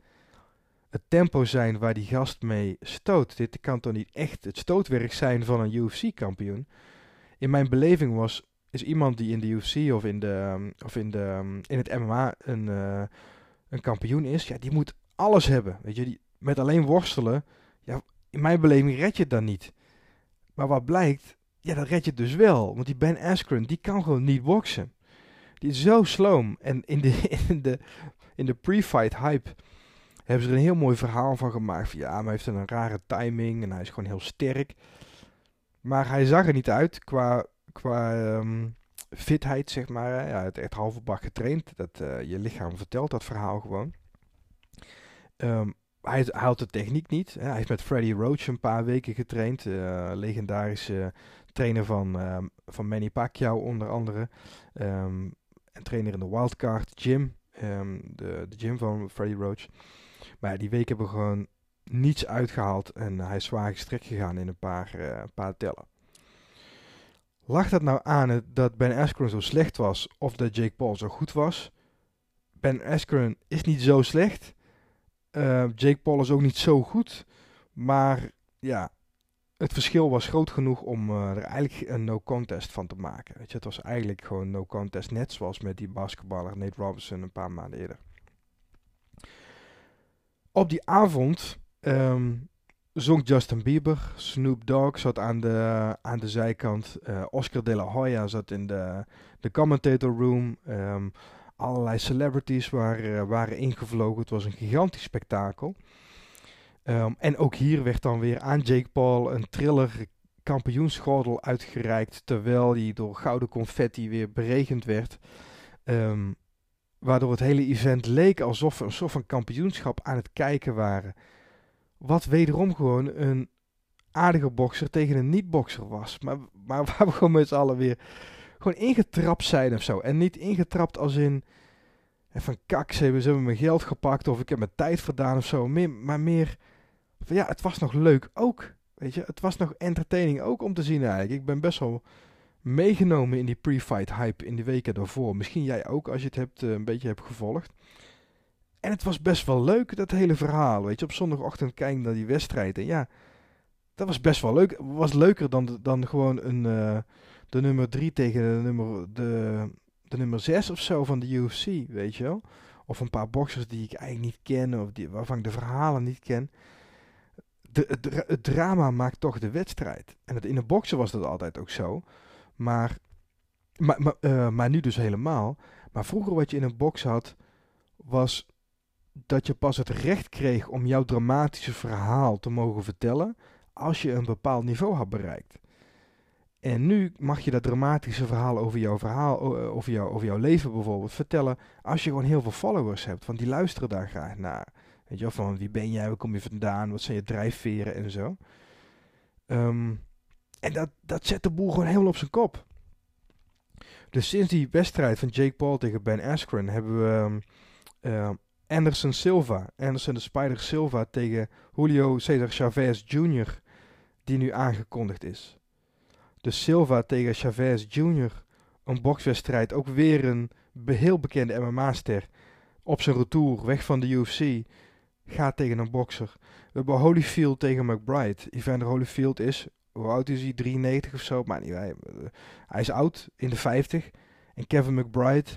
het tempo zijn waar die gast mee stoot. Dit kan toch niet echt het stootwerk zijn van een UFC-kampioen. In mijn beleving was, is iemand die in de UFC of in, de, um, of in, de, um, in het MMA een, uh, een kampioen is, ja, die moet alles hebben. Weet je, die, met alleen worstelen, ja, in mijn beleving red je het dan niet. Maar wat blijkt, ja, dat red je dus wel. Want die Ben Askren, die kan gewoon niet boksen. Die is zo sloom. En in de, in de, in de pre-fight hype hebben ze er een heel mooi verhaal van gemaakt. Van, ja, maar hij heeft een rare timing en hij is gewoon heel sterk. Maar hij zag er niet uit qua, qua um, fitheid, zeg maar. Ja, het echt halve bak getraind. Dat, uh, je lichaam vertelt dat verhaal gewoon. Um, hij, had de techniek niet. Hij heeft met Freddy Roach een paar weken getraind. Uh, legendarische trainer van, uh, van Manny Pacquiao onder andere. Um, en trainer in de Wildcard Gym. Um, de, de gym van Freddy Roach. Maar ja, die week hebben we gewoon niets uitgehaald. En hij is zwaar gestrekt gegaan in een paar, uh, paar tellen. Lag dat nou aan dat Ben Askren zo slecht was of dat Jake Paul zo goed was? Ben Askren is niet zo slecht. Uh, Jake Paul is ook niet zo goed. Maar ja, het verschil was groot genoeg om uh, er eigenlijk een no contest van te maken. Weet je, het was eigenlijk gewoon no contest. Net zoals met die basketballer Nate Robinson een paar maanden eerder. Op die avond um, zong Justin Bieber. Snoop Dogg zat aan de, aan de zijkant. Uh, Oscar de la Hoya zat in de, de commentator room. Um, allerlei celebrities waren, waren ingevlogen. Het was een gigantisch spektakel. Um, en ook hier werd dan weer aan Jake Paul een triller kampioensgordel uitgereikt. Terwijl die door gouden confetti weer beregend werd. Um, waardoor het hele event leek alsof we een soort van kampioenschap aan het kijken waren. Wat wederom gewoon een aardige bokser tegen een niet-bokser was. Maar, maar waar we gewoon met z'n allen weer gewoon ingetrapt zijn of zo. En niet ingetrapt als in van kak, ze hebben, ze mijn geld gepakt of ik heb mijn tijd verdaan of zo. Maar meer van ja, het was nog leuk ook. Weet je, het was nog entertaining ook om te zien eigenlijk. Ik ben best wel meegenomen in die pre-fight hype in de weken daarvoor. Misschien jij ook als je het hebt, uh, een beetje hebt gevolgd. En het was best wel leuk, dat hele verhaal. Weet je, op zondagochtend kijken naar die wedstrijd. En ja, dat was best wel leuk. Was leuker dan, dan gewoon een, uh, de nummer 3 tegen de nummer, de, de nummer 6 of zo van de UFC, weet je wel. Of een paar boxers die ik eigenlijk niet ken, of die, waarvan ik de verhalen niet ken. De, het, drama maakt toch de wedstrijd. En in de boksen was dat altijd ook zo. Maar, maar, maar, uh, maar nu dus helemaal. Maar vroeger wat je in een box had, was dat je pas het recht kreeg om jouw dramatische verhaal te mogen vertellen als je een bepaald niveau had bereikt. En nu mag je dat dramatische verhaal over jouw verhaal, over, jou, over jouw leven bijvoorbeeld, vertellen als je gewoon heel veel followers hebt. Want die luisteren daar graag naar. Weet je wel, van wie ben jij, waar kom je vandaan, wat zijn je drijfveren en zo. Um, en dat, dat zet de boel gewoon helemaal op zijn kop. Dus sinds die wedstrijd van Jake Paul tegen Ben Askren hebben we um, uh, Anderson Silva, Anderson de Spider Silva tegen Julio Cesar Chavez Jr., die nu aangekondigd is. Dus Silva tegen Chavez Jr., een bokswedstrijd, ook weer een heel bekende MMA-ster, op zijn retour, weg van de UFC, gaat tegen een bokser. We hebben Holyfield tegen McBride. Evander Holyfield is, hoe oud is hij? 93 of zo? Maar niet, hij, hij is oud, in de 50. En Kevin McBride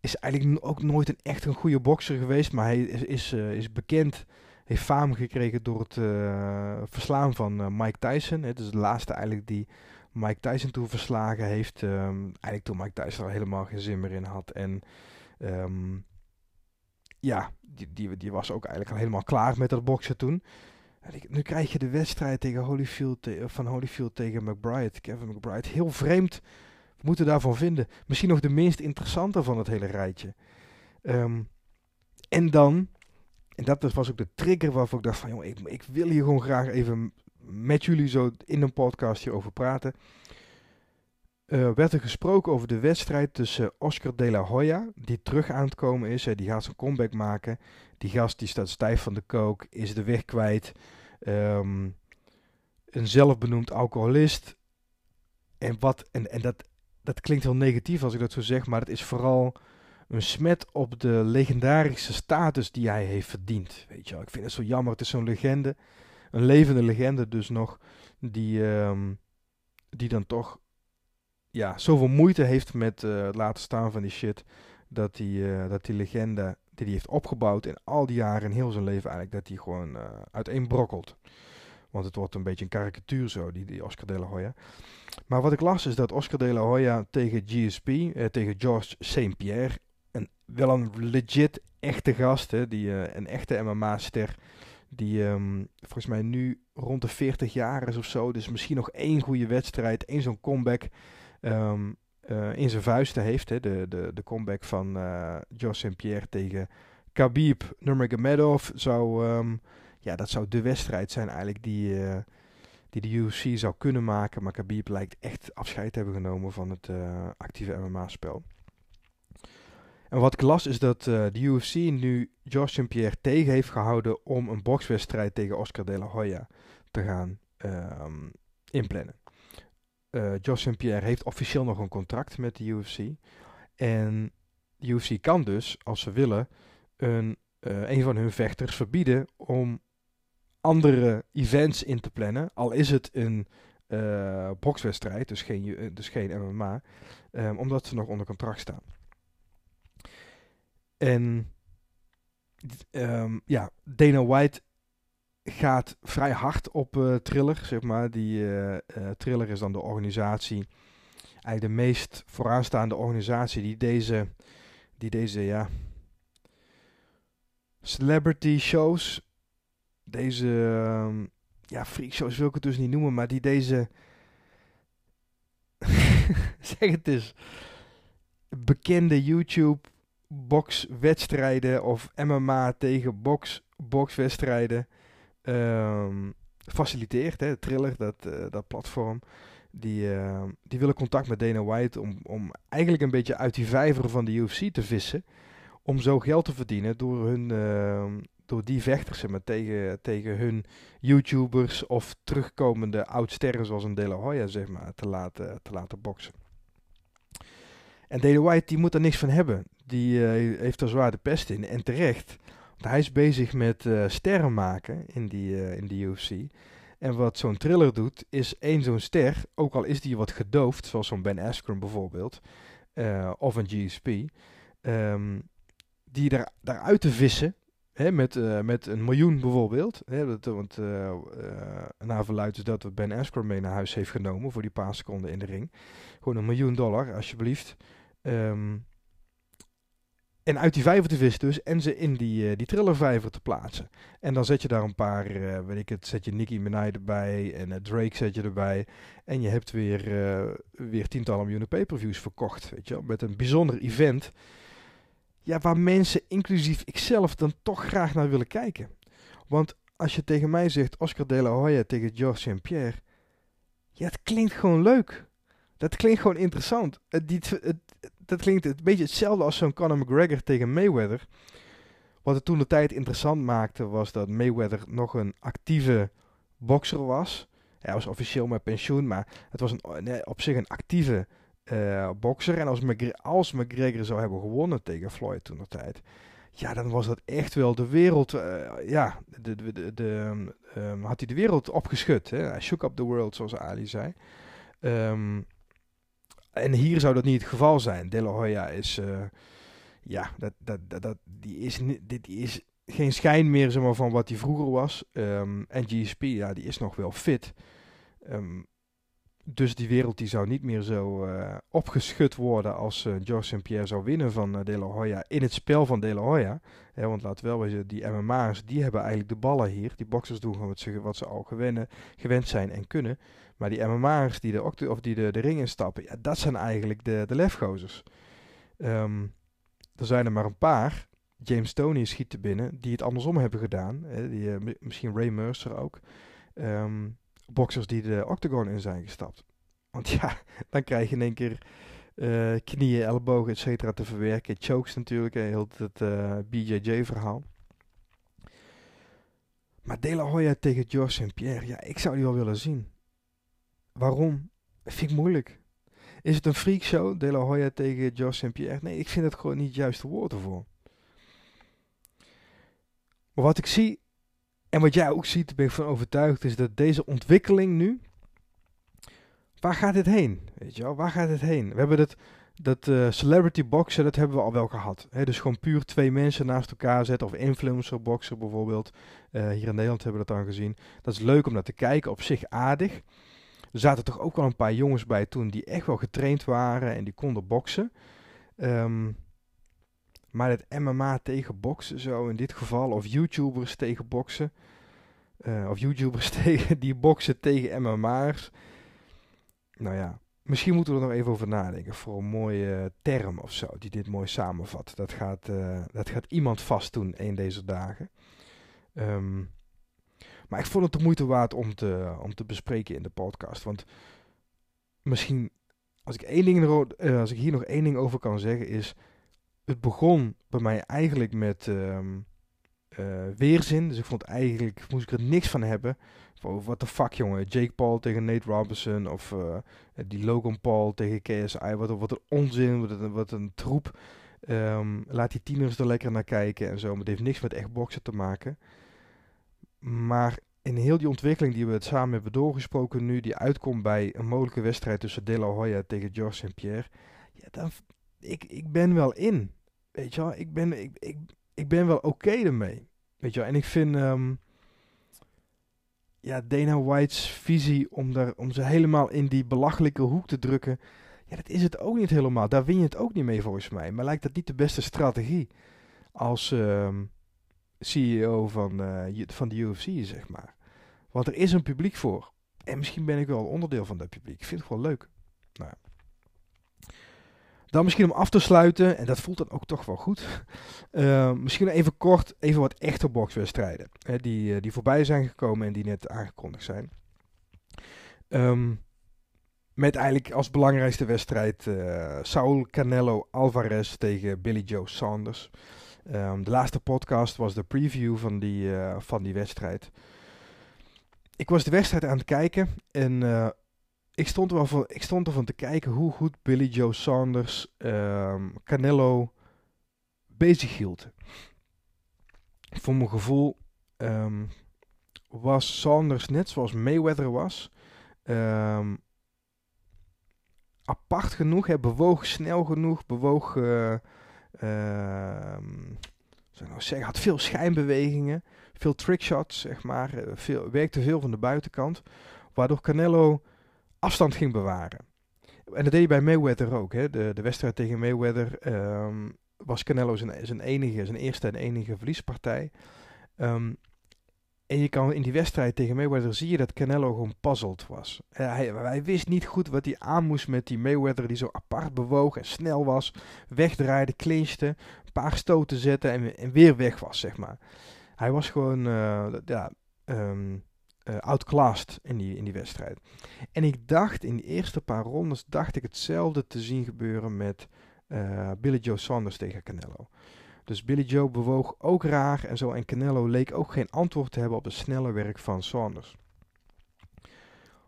is eigenlijk ook nooit een echt een goede bokser geweest, maar hij is, is, is bekend, heeft faam gekregen door het uh, verslaan van uh, Mike Tyson. Het is de laatste eigenlijk die Mike Tyson toen verslagen heeft. Ehm, eigenlijk toen Mike Tyson er helemaal geen zin meer in had. En ehm, ja, die, die, die was ook eigenlijk al helemaal klaar met dat boksen toen. En nu krijg je de wedstrijd tegen Holyfield, van Holyfield tegen McBride, Kevin McBride. Heel vreemd. We moeten daarvan vinden. Misschien nog de minst interessante van het hele rijtje. Um, en dan, en dat was ook de trigger waarvoor ik dacht van, joh, ik, ik wil hier gewoon graag even met jullie zo in een podcast hierover praten. Uh, werd er gesproken over de wedstrijd tussen Oscar de la Hoya, die terug aan het komen is. Die gaat zijn comeback maken. Die gast die staat stijf van de kook, is de weg kwijt. Um, een zelfbenoemd alcoholist. En, wat, en, en dat, dat klinkt heel negatief als ik dat zo zeg, maar het is vooral een smet op de legendarische status die hij heeft verdiend. Weet je wel, ik vind het zo jammer. Het is zo'n legende, een levende legende dus nog, die, um, die dan toch ja, zoveel moeite heeft met uh, het laten staan van die shit, dat die, uh, dat die legende die hij heeft opgebouwd in al die jaren, in heel zijn leven eigenlijk, dat die gewoon uh, uiteenbrokkelt. Want het wordt een beetje een karikatuur zo, die, die Oscar de la Hoya. Maar wat ik las is dat Oscar de la Hoya tegen GSP, eh, tegen George St. Pierre, een, wel een legit echte gast, hè, die, een echte MMA-ster, die um, volgens mij nu rond de 40 jaar is of zo. Dus misschien nog één goede wedstrijd, één zo'n comeback um, uh, in zijn vuisten heeft. Hè, de, de, de comeback van uh, George St. Pierre tegen Khabib Nurmagomedov zou, um, ja, dat zou de wedstrijd zijn eigenlijk die, uh, die de UFC zou kunnen maken. Maar Khabib lijkt echt afscheid te hebben genomen van het actieve MMA-spel. En wat ik las is dat uh, de UFC nu George St. Pierre tegen heeft gehouden om een bokswedstrijd tegen Oscar de la Hoya te gaan um, inplannen. Uh, George St. Pierre heeft officieel nog een contract met de UFC. En de UFC kan dus, als ze willen, een, uh, een van hun vechters verbieden om andere events in te plannen. Al is het een bokswedstrijd, dus geen, dus geen MMA, um, omdat ze nog onder contract staan. En um, ja, Dana White gaat vrij hard op uh, Triller, zeg maar. Die uh, uh, Triller is dan de organisatie, eigenlijk de meest vooraanstaande organisatie die deze, die deze ja, celebrity shows, deze um, ja, freak shows wil ik het dus niet noemen, maar die deze, zeg het eens, bekende YouTube boxwedstrijden of MMA tegen box, boxwedstrijden um, faciliteert. Hè, Triller, dat, uh, dat platform. Die, uh, die willen contact met Dana White om, om eigenlijk een beetje uit die vijver van de UFC te vissen. Om zo geld te verdienen door, hun, uh, door die vechters zeg maar, tegen, tegen hun YouTubers of terugkomende oud-sterren zoals een De La Hoya zeg maar, te, laten, te laten boksen. En Dana White die moet er niks van hebben. Die uh, heeft er zwaar de pest in. En terecht. Want hij is bezig met uh, sterren maken in die, uh, in die UFC. En wat zo'n thriller doet, is één zo'n ster, ook al is die wat gedoofd, zoals zo'n Ben Askren bijvoorbeeld, of een GSP, um, die daar, daaruit te vissen, met, met een miljoen bijvoorbeeld. Dat, want na verluidt is dat Ben Askren mee naar huis heeft genomen voor die paar seconden in de ring. Gewoon een miljoen dollar, alsjeblieft. Um, en uit die vijver te vissen dus en ze in die, uh, die trillervijver te plaatsen. En dan zet je daar een paar, uh, weet ik het, zet je Nicki Minaj erbij en uh, Drake zet je erbij. En je hebt weer, weer tientallen miljoenen pay-per-views verkocht, weet je wel. Met een bijzonder event, ja, waar mensen, inclusief ikzelf, dan toch graag naar willen kijken. Want als je tegen mij zegt, Oscar de la Hoya tegen George St. Pierre, ja, het klinkt gewoon leuk. Dat klinkt gewoon interessant. Het, dat klinkt een beetje hetzelfde als zo'n Conor McGregor tegen Mayweather. Wat het toen de tijd interessant maakte, was dat Mayweather nog een actieve bokser was. Hij was officieel met pensioen, maar het was een, op zich een actieve uh, bokser. En als, McGregor, als McGregor zou hebben gewonnen tegen Floyd toen de tijd, ja, dan was dat echt wel de wereld. Uh, ja, de, de, de, de um, had hij de wereld opgeschud. Hè? Hij shook up the world, zoals Ali zei. Um, en hier zou dat niet het geval zijn. De La Hoya is, uh, ja, dat, dat, dat, die, is, dit is geen schijn meer zeg maar, van wat hij vroeger was. Um, en GSP, ja, die is nog wel fit. Um, dus die wereld die zou niet meer zo uh, opgeschud worden als uh, George St. Pierre zou winnen van uh, De La Hoya in het spel van De La Hoya. Want we wel wezen, die MMA'ers die hebben eigenlijk de ballen hier. Die boxers doen gewoon wat ze, wat ze al gewinnen, gewend zijn en kunnen. Maar die MMA'ers die, de, of die de, de ring instappen, ja, dat zijn eigenlijk de, de lefgozers. Um, er zijn er maar een paar. James Tony schiet er binnen, die het andersom hebben gedaan. Hè, die, misschien Ray Mercer ook. Um, boxers die de octagon in zijn gestapt. Want ja, dan krijg je in één keer uh, knieën, ellebogen, et cetera te verwerken. Chokes natuurlijk, heel het eh, BJJ-verhaal. Maar De La Hoya tegen George St. Pierre, ja, ik zou die wel willen zien. Waarom? Vind ik moeilijk. Is het een freakshow, De La Hoya tegen George St. Pierre? Nee, ik vind het gewoon niet het juiste woord ervoor. Maar wat ik zie en wat jij ook ziet, ben ik van overtuigd, is dat deze ontwikkeling nu. Waar gaat dit heen? Weet je wel, waar gaat dit heen? We hebben dat, dat uh, celebrity boxen, dat hebben we al wel gehad. Dus gewoon puur twee mensen naast elkaar zetten, of influencer boxen bijvoorbeeld. Uh, hier in Nederland hebben we dat dan gezien. Dat is leuk om naar te kijken, op zich aardig. Er zaten toch ook wel een paar jongens bij toen die echt wel getraind waren en die konden boksen. Um, maar het MMA tegen boksen, zo in dit geval, of YouTubers tegen boksen, uh, of YouTubers tegen, die boksen tegen MMA'ers. Nou ja, misschien moeten we er nog even over nadenken voor een mooie term of zo, die dit mooi samenvat. Dat gaat, uh, dat gaat iemand vast doen een deze dagen. Um, maar ik vond het de moeite waard om te, om te bespreken in de podcast. Want misschien, als ik, één ding uh, als ik hier nog één ding over kan zeggen, is het begon bij mij eigenlijk met um, weerzin. Dus ik vond eigenlijk, moest ik er niks van hebben. Van, what the fuck jongen, Jake Paul tegen Nate Robinson. Of uh, die Logan Paul tegen KSI. Wat, wat een onzin, wat een, troep. Um, laat die tieners er lekker naar kijken en zo. Maar het heeft niks met echt boksen te maken. Maar in heel die ontwikkeling die we het samen hebben doorgesproken nu, die uitkomt bij een mogelijke wedstrijd tussen De La Hoya tegen George St. Pierre. Ja, dan, ik, ik ben wel in. Weet je wel, ik ben, ik, ik, ik ben wel oké ermee. Weet je wel, en ik vind um, ja, Dana White's visie om, daar, om ze helemaal in die belachelijke hoek te drukken. Ja, dat is het ook niet helemaal. Daar win je het ook niet mee volgens mij. Maar lijkt dat niet de beste strategie als um, CEO van, uh, van de UFC, zeg maar. Want er is een publiek voor. En misschien ben ik wel onderdeel van dat publiek. Ik vind het wel leuk. Nou. Dan misschien om af te sluiten, en dat voelt dan ook toch wel goed. Uh, misschien even kort, even wat echte boxwedstrijden. Hè, die, uh, die voorbij zijn gekomen en die net aangekondigd zijn. Um, met eigenlijk als belangrijkste wedstrijd uh, Saul Canelo Alvarez tegen Billy Joe Saunders. Um, de laatste podcast was de preview van die, van die wedstrijd. Ik was de wedstrijd aan het kijken en ik stond, wel van, ik stond ervan te kijken hoe goed Billy Joe Saunders um, Canelo bezig hield. Voor mijn gevoel um, was Saunders net zoals Mayweather was. Apart genoeg, hij bewoog snel genoeg, bewoog, uh, zou nou zeggen, had veel schijnbewegingen, veel trickshots, zeg maar, eh, veel, werkte veel van de buitenkant, waardoor Canelo afstand ging bewaren. En dat deed hij bij Mayweather ook. Hè. De, de wedstrijd tegen Mayweather um, was Canelo zijn, enige, zijn eerste en enige verliespartij. Um, en je kan in die wedstrijd tegen Mayweather zie je dat Canelo gewoon puzzeld was. Hij, wist niet goed wat hij aan moest met die Mayweather die zo apart bewoog en snel was. Wegdraaide, clinchte, een paar stoten zette en, weer weg was, zeg maar. Hij was gewoon, uh, ja, um, uh, outclassed in die, in die wedstrijd. En ik dacht in de eerste paar rondes, dacht ik hetzelfde te zien gebeuren met uh, Billy Joe Saunders tegen Canelo. Dus Billy Joe bewoog ook raar en zo. En Canelo leek ook geen antwoord te hebben op het snelle werk van Saunders.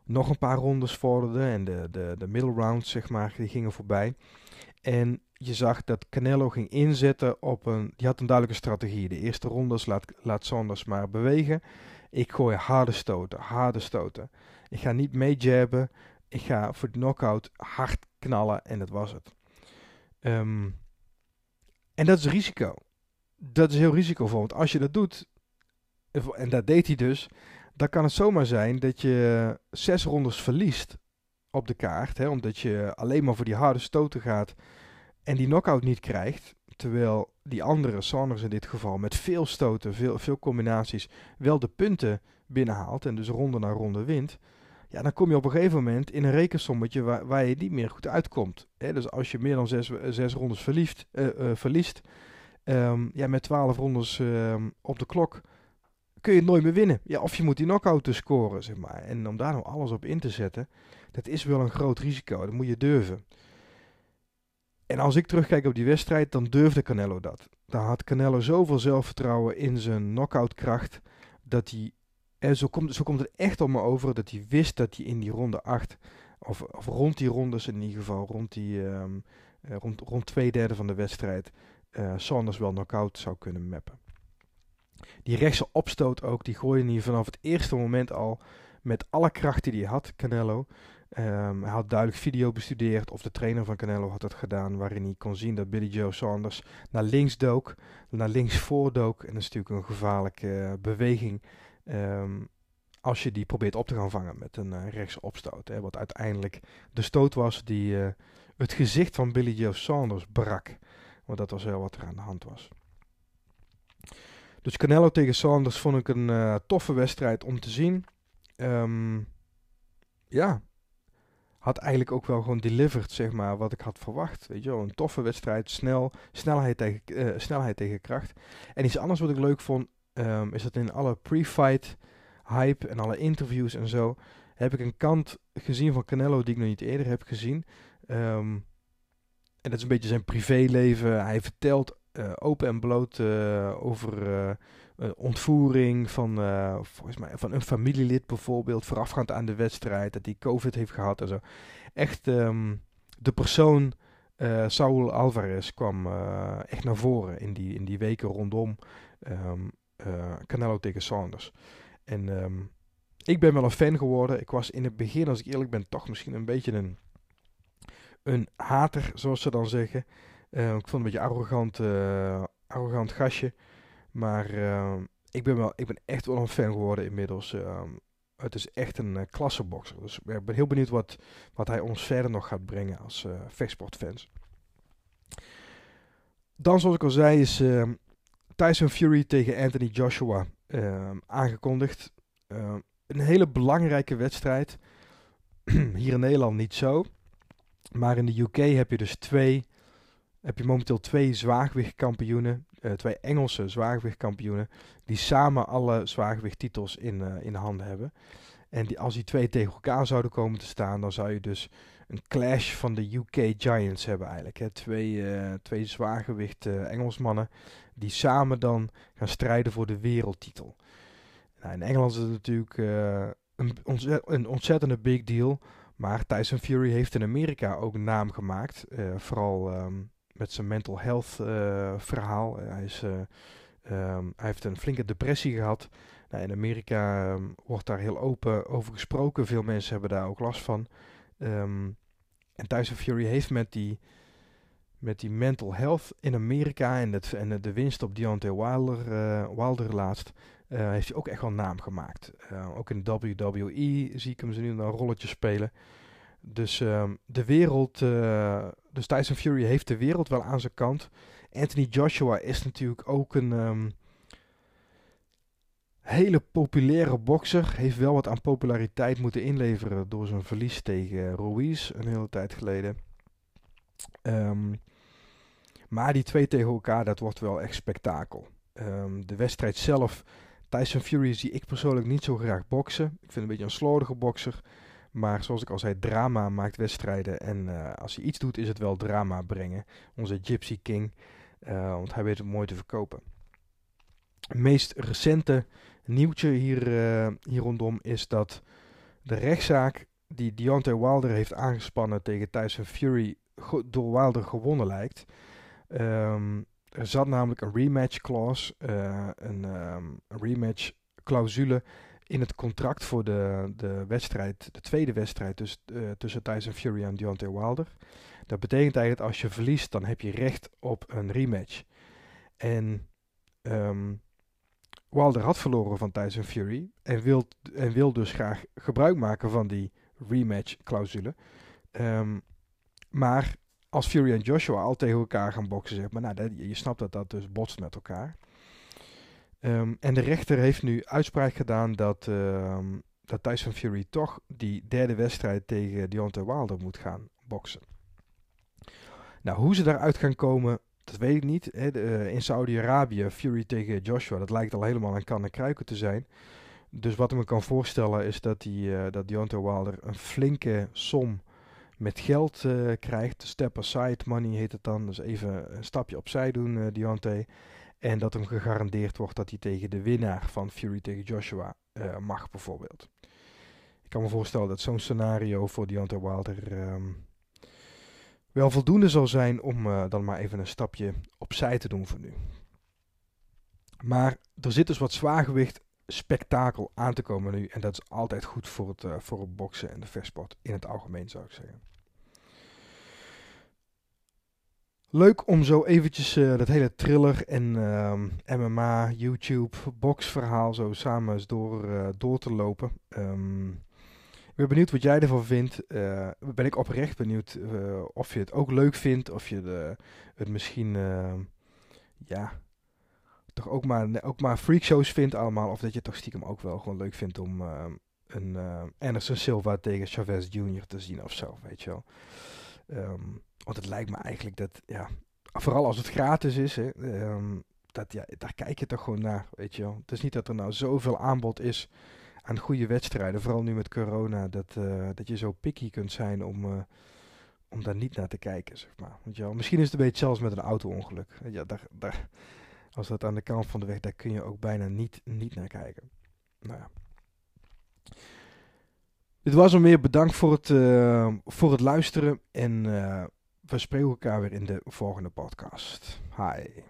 Nog een paar rondes vorderden en de, de, de middle rounds, zeg maar, die gingen voorbij. En je zag dat Canelo ging inzetten op een... Die had een duidelijke strategie. De eerste rondes laat, laat Saunders maar bewegen. Ik gooi harde stoten, harde stoten. Ik ga niet mee jabben. Ik ga voor de knockout hard knallen en dat was het. Um, en dat is risico. Dat is heel risicovol. Want als je dat doet, en dat deed hij dus, dan kan het zomaar zijn dat je zes rondes verliest. op de kaart. Hè, omdat je alleen maar voor die harde stoten gaat en die knockout niet krijgt. Terwijl die andere, Sanders in dit geval, met veel stoten, veel, veel combinaties, wel de punten binnenhaalt en dus ronde na ronde wint. Ja, dan kom je op een gegeven moment in een rekensommetje waar, waar je niet meer goed uitkomt. Hè, dus als je meer dan zes, zes rondes verliest, uh, uh, verliest um, ja, met twaalf rondes um, op de klok, kun je het nooit meer winnen. Ja, of je moet die knockout dus scoren, zeg maar. En om daar nou alles op in te zetten, dat is wel een groot risico. Dat moet je durven. En als ik terugkijk op die wedstrijd, dan durfde Canelo dat. Dan had Canelo zoveel zelfvertrouwen in zijn knockoutkracht, dat hij, en zo komt, zo komt het echt op me over, dat hij wist dat hij in die ronde 8, of, rond die rondes in ieder geval, rond, die, um, rond, rond twee derde van de wedstrijd, uh, Saunders wel knockout zou kunnen mappen. Die rechtse opstoot ook, die gooide hij vanaf het eerste moment al met alle kracht die hij had, Canelo. Um, hij had duidelijk video bestudeerd, of de trainer van Canelo had het gedaan, waarin hij kon zien dat Billy Joe Saunders naar links dook, naar links voordook. En dat is natuurlijk een gevaarlijke uh, beweging um, als je die probeert op te gaan vangen met een uh, rechtse opstoot. Hè, wat uiteindelijk de stoot was die uh, het gezicht van Billy Joe Saunders brak. Want dat was wel wat er aan de hand was. Dus Canelo tegen Saunders vond ik een uh, toffe wedstrijd om te zien. Um, ja, had eigenlijk ook wel gewoon delivered, zeg maar, wat ik had verwacht. Weet je wel, een toffe wedstrijd, snel, snelheid tegen, snelheid tegen kracht. En iets anders wat ik leuk vond, um, is dat in alle pre-fight hype en alle interviews en zo, heb ik een kant gezien van Canelo die ik nog niet eerder heb gezien. Um, en dat is een beetje zijn privéleven. Hij vertelt uh, open en bloot uh, over uh, ontvoering van, volgens mij, van een familielid bijvoorbeeld, voorafgaand aan de wedstrijd, dat hij COVID heeft gehad en zo. Echt um, de persoon Saul Alvarez kwam echt naar voren in die, in die weken rondom Canelo tegen Saunders. En um, ik ben wel een fan geworden. Ik was in het begin, als ik eerlijk ben, toch misschien een beetje een een hater, zoals ze dan zeggen. Uh, ik vond het een beetje arrogant, uh, arrogant gastje. Maar uh, ik, ben wel, ik ben echt wel een fan geworden inmiddels. Ehm, het is echt een uh, klassebokser. Dus ik ben heel benieuwd wat, wat hij ons verder nog gaat brengen als vechtsportfans. Dan, zoals ik al zei, is ehm, Tyson Fury tegen Anthony Joshua aangekondigd. een hele belangrijke wedstrijd. Hier in Nederland niet zo. Maar in de UK heb je dus twee, heb je momenteel twee zwaargewichtkampioenen, uh, twee Engelse zwaargewichtkampioenen, die samen alle zwaargewichttitels in, uh, in handen hebben. En die, als die twee tegen elkaar zouden komen te staan, dan zou je dus een clash van de UK Giants hebben eigenlijk. Hè. Twee, uh, twee zwaargewicht Engelsmannen die samen dan gaan strijden voor de wereldtitel. Nou, in Engeland is het natuurlijk een, ontzet, een ontzettende big deal. Maar Tyson Fury heeft in Amerika ook een naam gemaakt. Uh, vooral um, met zijn mental health verhaal. Uh, hij, is, um, hij heeft een flinke depressie gehad. Nou, in Amerika um, wordt daar heel open over gesproken. Veel mensen hebben daar ook last van. en Tyson Fury heeft met die, met die mental health in Amerika en, het, en de winst op Deontay Wilder, Wilder laatst... Uh, heeft hij ook echt wel naam gemaakt. Uh, ook in WWE zie ik hem ze nu een rolletje spelen. Dus um, de wereld, dus Tyson Fury heeft de wereld wel aan zijn kant. Anthony Joshua is natuurlijk ook een um, hele populaire bokser. Heeft wel wat aan populariteit moeten inleveren door zijn verlies tegen Ruiz een hele tijd geleden. Um, maar die twee tegen elkaar, dat wordt wel echt spektakel. de wedstrijd zelf Tyson Fury zie ik persoonlijk niet zo graag boksen. Ik vind een beetje een slordige bokser. Maar zoals ik al zei, drama maakt wedstrijden. En uh, als hij iets doet, is het wel drama brengen. Onze Gypsy King. Uh, want hij weet het mooi te verkopen. Het meest recente nieuwtje hier, uh, hier rondom is dat de rechtszaak die Deontay Wilder heeft aangespannen tegen Tyson Fury door Wilder gewonnen lijkt. Um, er zat namelijk een rematch clause, uh, een, um, rematch clausule in het contract voor de, de wedstrijd, de tweede wedstrijd dus, uh, tussen Tyson Fury en Deontay Wilder. Dat betekent eigenlijk als je verliest, dan heb je recht op een rematch. En um, Wilder had verloren van Tyson Fury en wil, en wil dus graag gebruik maken van die rematch clausule. Ehm, maar als Fury en Joshua al tegen elkaar gaan boksen, zeg maar, nou, dat, je snapt dat dat dus botst met elkaar. Ehm, en de rechter heeft nu uitspraak gedaan dat, um, dat Tyson Fury toch die derde wedstrijd tegen Deontay Wilder moet gaan boksen. Nou, hoe ze daaruit gaan komen, dat weet ik niet. Hè. Eh, in Saudi-Arabië, Fury tegen Joshua, dat lijkt al helemaal een kan en kruiken te zijn. Dus wat ik me kan voorstellen is dat, die, uh, dat Deontay Wilder een flinke som met geld uh, krijgt. Step aside money heet het dan. Dus even een stapje opzij doen, uh, Deontay. En dat hem gegarandeerd wordt dat hij tegen de winnaar van Fury tegen Joshua uh, mag, bijvoorbeeld. Ik kan me voorstellen dat zo'n scenario voor Deontay Wilder um, wel voldoende zal zijn om dan maar even een stapje opzij te doen voor nu. Maar er zit dus wat zwaargewicht spektakel aan te komen nu. En dat is altijd goed voor het, voor het boksen en de versport in het algemeen, zou ik zeggen. Leuk om zo eventjes uh, dat hele thriller en MMA, YouTube, boxverhaal zo samen door, uh, door te lopen. Um, ik ben benieuwd wat jij ervan vindt. Uh, ben ik oprecht benieuwd of je het ook leuk vindt. Of je de, het misschien, ja, toch ook maar, ook maar freakshows vindt allemaal. Of dat je toch stiekem ook wel gewoon leuk vindt om een Anderson Silva tegen Chavez Jr. te zien of zo, weet je wel. Um, want het lijkt me eigenlijk dat, ja, vooral als het gratis is, hè, um, dat, ja, daar kijk je toch gewoon naar, weet je wel. Het is niet dat er nou zoveel aanbod is aan goede wedstrijden, vooral nu met corona, dat, uh, dat je zo picky kunt zijn om, uh, om daar niet naar te kijken, zeg maar. Weet je. Misschien is het een beetje zelfs met een auto-ongeluk. Ja, daar, daar, als dat aan de kant van de weg, daar kun je ook bijna niet, niet naar kijken. Nou ja. Dit was hem weer. Bedankt voor het, uh, voor het luisteren. En uh, we spreken elkaar weer in de volgende podcast. Hi.